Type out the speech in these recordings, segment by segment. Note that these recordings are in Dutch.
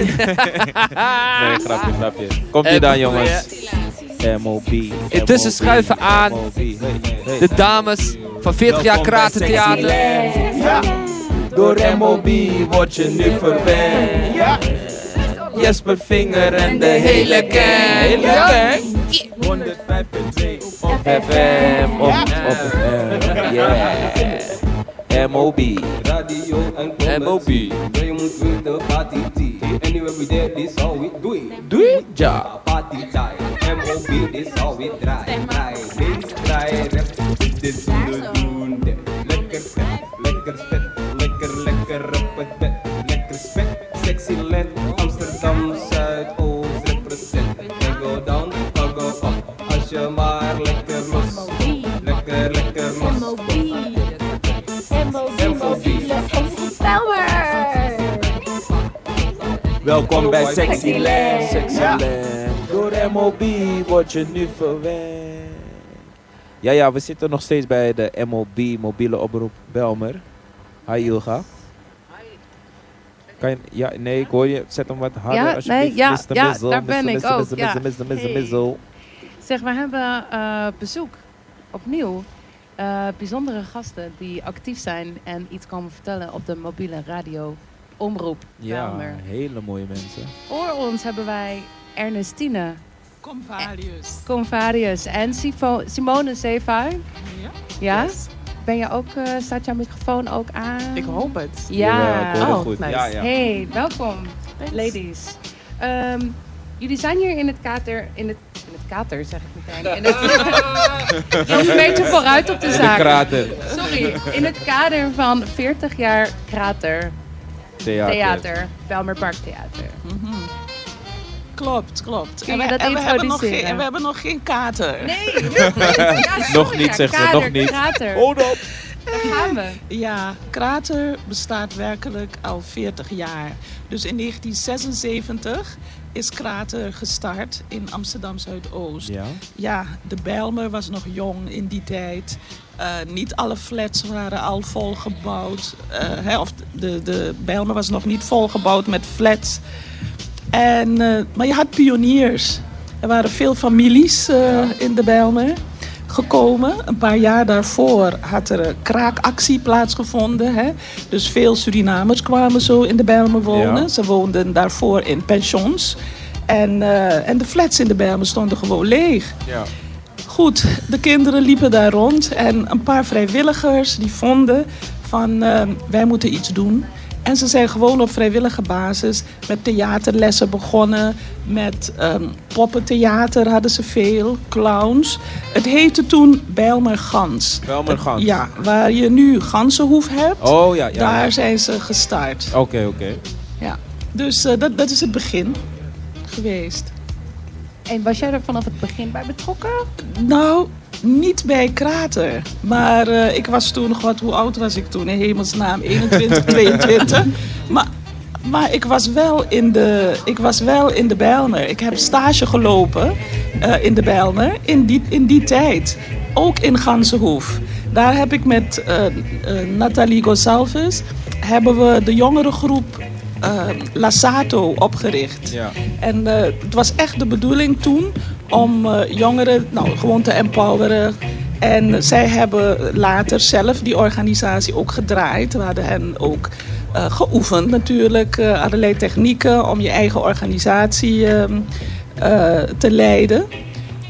nee, grapje, grapje. Komt ie dan, jongens. MOB. Intussen schuiven aan de dames van 40 jaar Kratentheater. Ja. Door MOB word je nu verwend. Ja. Jesper Vinger en de hele gang. Hele gang. 105.2 op FM. Op, op FM. Yeah. MOB. Radio en MOB. The party we there, this how we Welkom bij Sexy Land. Sexy Land. Door MOB word je nu verwend. Ja, ja, we zitten nog steeds bij de MOB, mobiele oproep Belmer. Hi Ilga. Kan je, ja, nee, ik hoor je. Zet hem wat harder Ja, alsjeblieft. nee, ja, Mr. ja, Mizzle, daar ben Mr. ik Mr. ook, Mr. ja. Mr. Hey. Zeg, we hebben eh, bezoek opnieuw. Eh, bijzondere gasten die actief zijn en iets komen vertellen op de mobiele radio omroep. Ja, Belmer. hele mooie mensen. Voor ons hebben wij Ernestine Convarius. Convarius en Sifo- Simone Zeevaar. Ja? Ja? Yes. Ben je ook, eh, staat jouw microfoon ook aan? Ik hoop het. Ja. Jawel, ik hoor het Oh, goed. nice. Ja, ja. Hey, welkom, Thanks. ladies. Ehm, jullie zijn hier in het kater, in het, in het kater zeg ik meteen. In het, een beetje vooruit op de In de zaak. krater. Sorry, in het kader van 40 jaar Krater Theater. Theater, Belmer Park Theater. Mhm. Klopt, klopt. En we, dat en we hebben nog geen, en we hebben nog geen kater. Nee, heel goed. Ja, Nog niet, zegt ze, nog niet. Krater, Hold up. daar gaan we. Ja, Krater bestaat werkelijk al 40 jaar. Dus in 1976 is Krater gestart in Amsterdam Zuidoost. Ja. Ja, de Bijlmer was nog jong in die tijd. Eh, niet alle flats waren al volgebouwd. Hè, of de, de Bijlmer was nog niet volgebouwd met flats. En, eh, maar je had pioniers. Er waren veel families in de Bijlmer gekomen. Een paar jaar daarvoor had er een kraakactie plaatsgevonden. Hè? Dus veel Surinamers kwamen zo in de Bijlmer wonen. Ja. Ze woonden daarvoor in pensions. En, eh, en de flats in de Bijlmer stonden gewoon leeg. Ja. Goed, de kinderen liepen daar rond en een paar vrijwilligers die vonden van eh, wij moeten iets doen. En ze zijn gewoon op vrijwillige basis met theaterlessen begonnen. Met ehm, poppentheater hadden ze veel, clowns. Het heette toen Bijlmer Gans. Belmer Gans. Ja, waar je nu Gansenhoef hebt, Oh ja, ja. daar ja. zijn ze gestart. Oké, oké. Ja. Dus eh, dat, dat is het begin geweest. En was jij er vanaf het begin bij betrokken? Nou, niet bij Krater. Maar eh, ik was toen nog wat, hoe oud was ik toen? In hemelsnaam, 21, 22. Maar, maar ik, was wel in de, ik was wel in de Bijlmer. Ik heb stage gelopen eh, in de Bijlmer in die, in die tijd. Ook in Gansenhoef. Daar heb ik met eh, Nathalie Gonsalves... hebben we de jongere groep eh, Lasato opgericht. Ja. En het was echt de bedoeling toen om eh, jongeren nou, gewoon te empoweren. En zij hebben later zelf die organisatie ook gedraaid. We hadden hen ook eh, geoefend natuurlijk. eh, allerlei technieken om je eigen organisatie ehm, eh, te leiden.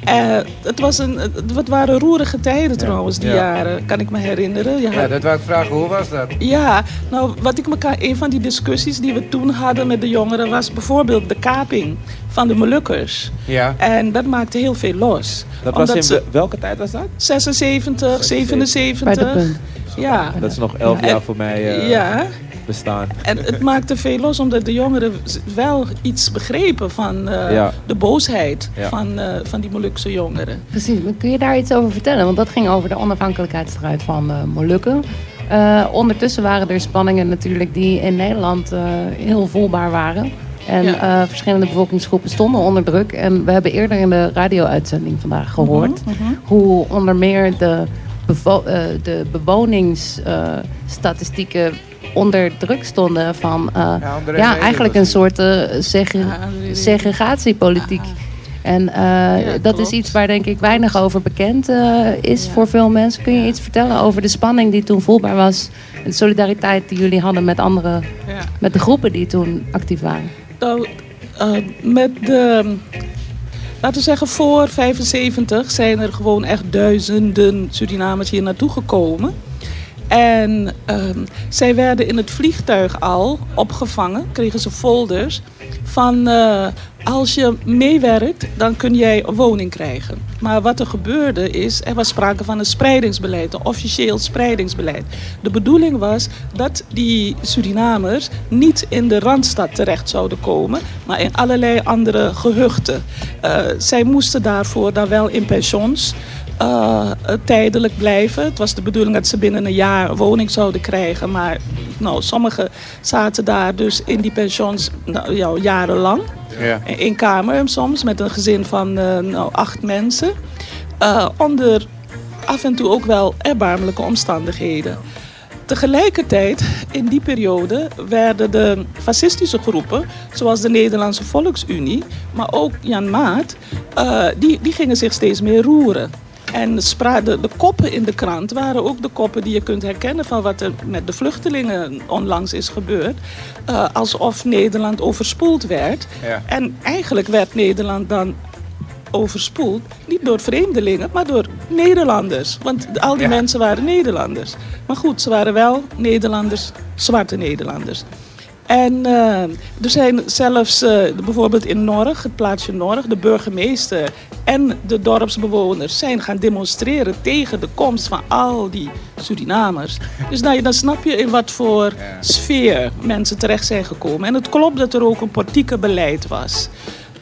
Eh, het, was een, het waren roerige tijden trouwens, die Ja. jaren, kan ik me herinneren. Je Ja, had- dat wou ik vragen. Hoe was dat? ja, nou wat ik elkaar, een van die discussies die we toen hadden met de jongeren was bijvoorbeeld de kaping van de Molukkers. Ja. En dat maakte heel veel los. Dat was in ze- welke tijd was dat? 76, 77. Bij de punt. Ja. Dat is nog elf En- jaar voor mij eh, ja, bestaan. en het maakte veel los omdat de jongeren wel iets begrepen van eh, Ja. de boosheid Ja. van, eh, van die Molukse jongeren. Precies, maar kun je daar iets over vertellen? Want dat ging over de onafhankelijkheidsstrijd van de Molukken. Eh, ondertussen waren er spanningen natuurlijk die in Nederland eh, heel voelbaar waren. En Ja. eh, verschillende bevolkingsgroepen stonden onder druk. En we hebben eerder in de radio-uitzending vandaag gehoord... hoe onder meer de, bevo- eh, de bewoningsstatistieken onder druk stonden van eh, ja, eigenlijk een soort eh, André- segregatiepolitiek. En eh, Ja, dat klopt. is iets waar denk ik weinig over bekend eh, is Ja. voor veel mensen. Kun je iets vertellen over de spanning die toen voelbaar was? En de solidariteit die jullie hadden met andere, Ja. met de groepen die toen actief waren? Nou, eh, met de, laten we zeggen voor 75 zijn er gewoon echt duizenden Surinamers hier naartoe gekomen. En ehm, zij werden in het vliegtuig al opgevangen, kregen ze folders van eh, als je meewerkt, dan kun jij een woning krijgen. Maar wat er gebeurde is, er was sprake van een spreidingsbeleid, een officieel spreidingsbeleid. De bedoeling was dat die Surinamers niet in de Randstad terecht zouden komen, maar in allerlei andere gehuchten. Eh, zij moesten daarvoor dan wel in pensions eh, tijdelijk blijven. Het was de bedoeling dat ze binnen een jaar een woning zouden krijgen. Maar nou, sommigen zaten daar dus in die pensions nou, ja, jarenlang. Ja. In kamer soms met een gezin van eh, nou, acht mensen. Eh, onder af en toe ook wel erbarmelijke omstandigheden. Tegelijkertijd, in die periode, werden de fascistische groepen, zoals de Nederlandse Volksunie, maar ook Jan Maat, die, die gingen zich steeds meer roeren. En de, spra- de, de koppen in de krant waren ook de koppen die je kunt herkennen van wat er met de vluchtelingen onlangs is gebeurd. Eh, alsof Nederland overspoeld werd. Ja. En eigenlijk werd Nederland dan overspoeld, niet door vreemdelingen, maar door Nederlanders. Want al die Ja. mensen waren Nederlanders. Maar goed, ze waren wel Nederlanders, zwarte Nederlanders. En eh, er zijn zelfs eh, bijvoorbeeld in Norg, het plaatsje Norg, de burgemeester en de dorpsbewoners zijn gaan demonstreren tegen de komst van al die Surinamers. Dus nou, dan snap je in wat voor sfeer mensen terecht zijn gekomen. En het klopt dat er ook een politieke beleid was.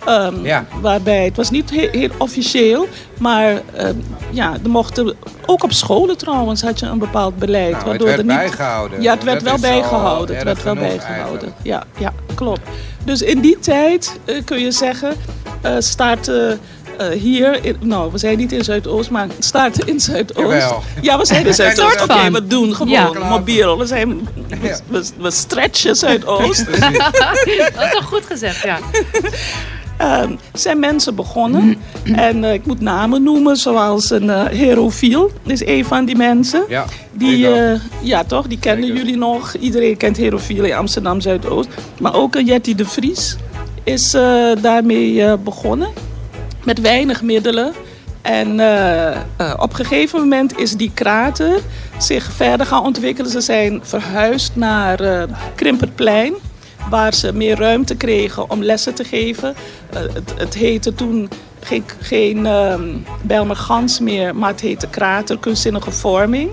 Ehm, Ja. Waarbij het was niet heel, heel officieel, maar ehm, ja, er mochten ook op scholen trouwens had je een bepaald beleid. Nou, het waardoor werd er niet, bijgehouden. Ja, het werd Dat wel bijgehouden. Het werd wel bijgehouden. eigenlijk. Ja, ja, klopt. Dus in die tijd eh, kun je zeggen, eh eh, hier, in, nou we zijn niet in Zuidoost, maar startte in Zuidoost. Jawel. Ja, we zijn in Zuidoost. Oké, van. we doen gewoon Ja. mobiel. We, zijn, we, we, we stretchen Zuidoost. Dat is toch goed gezegd, ja. Ehm, zijn mensen begonnen. En eh, ik moet namen noemen, zoals een eh Herofiel is een van die mensen. Ja, Die, eh, ja toch, die kennen Zeker. jullie nog. Iedereen kent Herofiel in Amsterdam Zuidoost. Maar ook een Jetty de Vries is daarmee begonnen. Met weinig middelen. En op een gegeven moment is die krater zich verder gaan ontwikkelen. Ze zijn verhuisd naar Krimperplein. Waar ze meer ruimte kregen om lessen te geven. Eh, het, het heette toen geen, geen ehm Gans meer, maar het heette Krater, kunstzinnige vorming.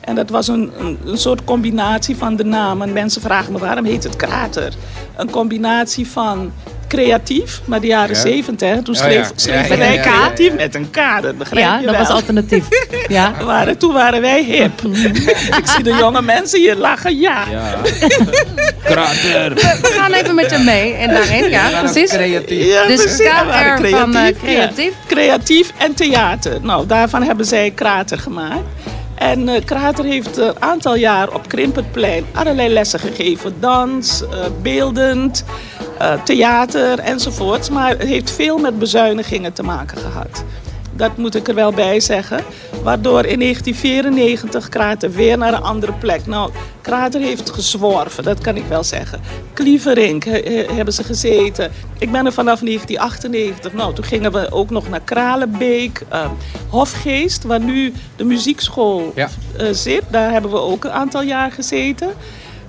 En dat was een, een, een soort combinatie van de namen. Mensen vragen me waarom heet het Krater? Een combinatie van creatief, maar de jaren Ja. zeventig, hè, toen Ja, schreef, Ja, ja, wij ja, ja, ja. creatief met een K, dat begrijp Ja, je dat wel. was alternatief. Ja. Waren, toen waren wij hip. Ik zie de jonge mensen hier lachen, ja. Ja. Krater. We gaan even met je mee en daarheen, ja, precies. Creatief. Ja, Dus precies. We waren KR van eh, ja. creatief. Creatief en theater. Nou, daarvan hebben zij Krater gemaakt. En eh, Krater heeft een aantal jaar op Krimperplein allerlei lessen gegeven. Dans, eh, beeldend, theater enzovoorts. Maar het heeft veel met bezuinigingen te maken gehad. Dat moet ik er wel bij zeggen. Waardoor in 1994 Krater weer naar een andere plek. Nou, Krater heeft gezworven, dat kan ik wel zeggen. Klieverink he- he- hebben ze gezeten. Ik ben er vanaf 1998. Nou, toen gingen we ook nog naar Kralenbeek. eh, Hofgeest, waar nu de muziekschool Ja. eh, zit. Daar hebben we ook een aantal jaar gezeten.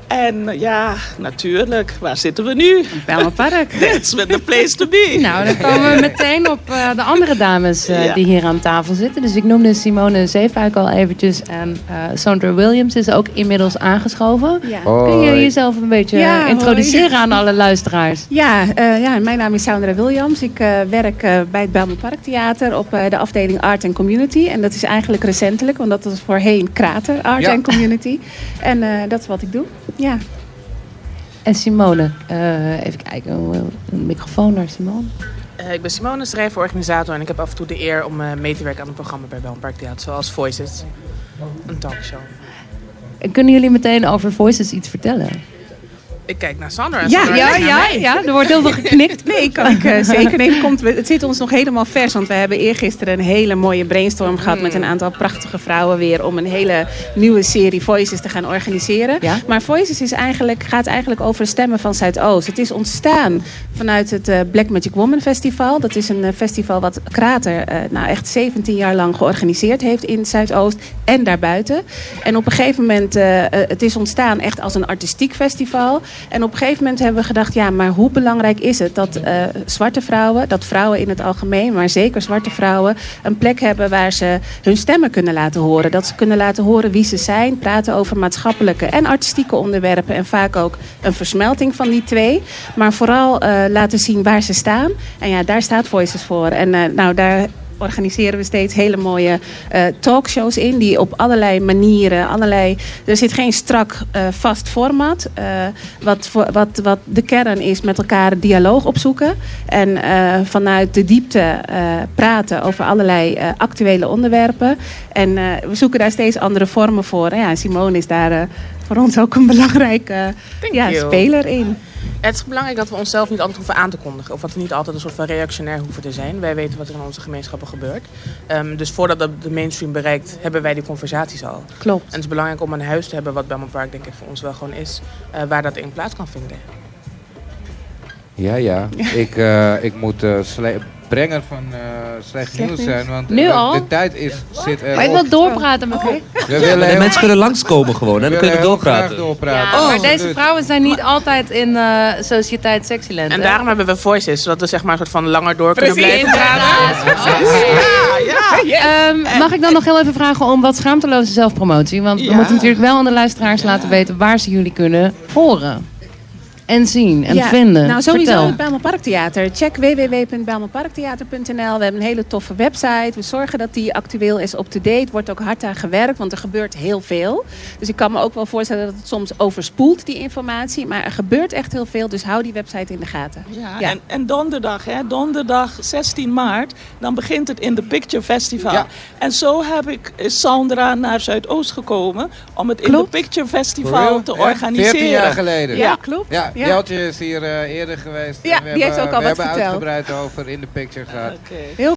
En ja, natuurlijk, waar zitten we nu? Bijlmerpark. That's the place to be. Nou, dan komen we meteen op eh, de andere dames eh, Ja. die hier aan tafel zitten. Dus ik noemde Simone Zeefuik al eventjes. En eh, Sandra Williams is ook inmiddels aangeschoven. Ja. Kun je jezelf een beetje Ja, hoi. introduceren aan alle luisteraars? Ja, eh, ja, mijn naam is Sandra Williams. Ik eh, werk bij het Bijlmer Parktheater op eh, de afdeling Art and Community. En dat is eigenlijk recentelijk, want dat was voorheen Krater Art Ja. and Community. En eh, dat is wat ik doe. Ja. En Simone, eh, even kijken, een microfoon naar Simone. Eh, ik ben Simone, schrijver-organisator en ik heb af en toe de eer om eh, mee te werken aan een programma bij Belm Park Theater, zoals Voices, een talkshow. Kunnen jullie meteen over Voices iets vertellen? Ik kijk naar Sandra. en Ja, Sandra ja, ja, ja, er wordt heel veel geknikt. Nee, kan ik eh, zeker. Nee, het, komt, het zit ons nog helemaal vers. Want we hebben eergisteren een hele mooie brainstorm gehad... met een aantal prachtige vrouwen weer... om een hele nieuwe serie Voices te gaan organiseren. Ja. Maar Voices is eigenlijk, gaat eigenlijk over stemmen van Zuidoost. Het is ontstaan vanuit het eh, Black Magic Woman Festival. Dat is een eh, festival wat Krater eh, nou echt 17 jaar lang georganiseerd heeft in Zuidoost en daarbuiten. En op een gegeven moment, het is ontstaan echt als een artistiek festival. En op een gegeven moment hebben we gedacht, ja, maar hoe belangrijk is het dat eh, zwarte vrouwen, dat vrouwen in het algemeen, maar zeker zwarte vrouwen, een plek hebben waar ze hun stemmen kunnen laten horen. Dat ze kunnen laten horen wie ze zijn, praten over maatschappelijke en artistieke onderwerpen en vaak ook een versmelting van die twee. Maar vooral eh, laten zien waar ze staan. En ja, daar staat Voices voor. En eh, nou, daar organiseren we steeds hele mooie eh, talkshows in. Die op allerlei manieren, allerlei... Er zit geen strak eh, vast format. eh, wat, wat, wat de kern is met elkaar dialoog opzoeken. En vanuit de diepte praten over allerlei actuele onderwerpen. En we zoeken daar steeds andere vormen voor. Ja, Simone is daar... voor ons ook een belangrijke ja, speler in. Het is belangrijk dat we onszelf niet altijd hoeven aan te kondigen. Of dat we niet altijd een soort van reactionair hoeven te zijn. Wij weten wat er in onze gemeenschappen gebeurt. Ehm, dus voordat dat de mainstream bereikt, hebben wij die conversaties al. Klopt. En het is belangrijk om een huis te hebben, wat Belmont Park denk ik voor ons wel gewoon is. eh, waar dat in plaats kan vinden. Ja, ja. Ik, eh, ik moet eh, sle- brenger van eh slecht Slecht nieuws nieuws. zijn, want Nu eh, al? de tijd is, zit Maar ik wil doorpraten met We Ja, willen de heel- mensen kunnen langskomen gewoon. En we dan kunnen we doorpraten. doorpraten. Ja, maar deze vrouwen zijn niet altijd in eh Sociëteit Sexyland. En daarom hebben we voices, zodat we zeg maar een soort van langer door kunnen Precies, blijven praten. Ehm, mag ik dan nog heel even vragen om wat schaamteloze zelfpromotie? Want we Ja. moeten natuurlijk wel aan de luisteraars laten weten waar ze jullie kunnen horen. En zien en Ja, vinden. Nou, sowieso Vertel. het Bijlmer Parktheater. Check www.bijlmerparktheater.nl. We hebben een hele toffe website. We zorgen dat die actueel is, up-to-date. Wordt ook hard aan gewerkt, want er gebeurt heel veel. Dus ik kan me ook wel voorstellen dat het soms overspoelt, die informatie. Maar er gebeurt echt heel veel, dus hou die website in de gaten. Ja, Ja. En, en donderdag, hè, donderdag 16 maart, dan begint het in de Picture Festival. Ja. En zo heb ik is Sandra naar Zuidoost gekomen om het in de Picture Festival te Ja, organiseren. 14 jaar geleden. Ja, klopt. Ja, Ja. Jeltje is hier eh, eerder geweest. Ja, En we die heeft hebben, ook al we wat hebben verteld. uitgebreid over in de picture gehad. Oké. Heel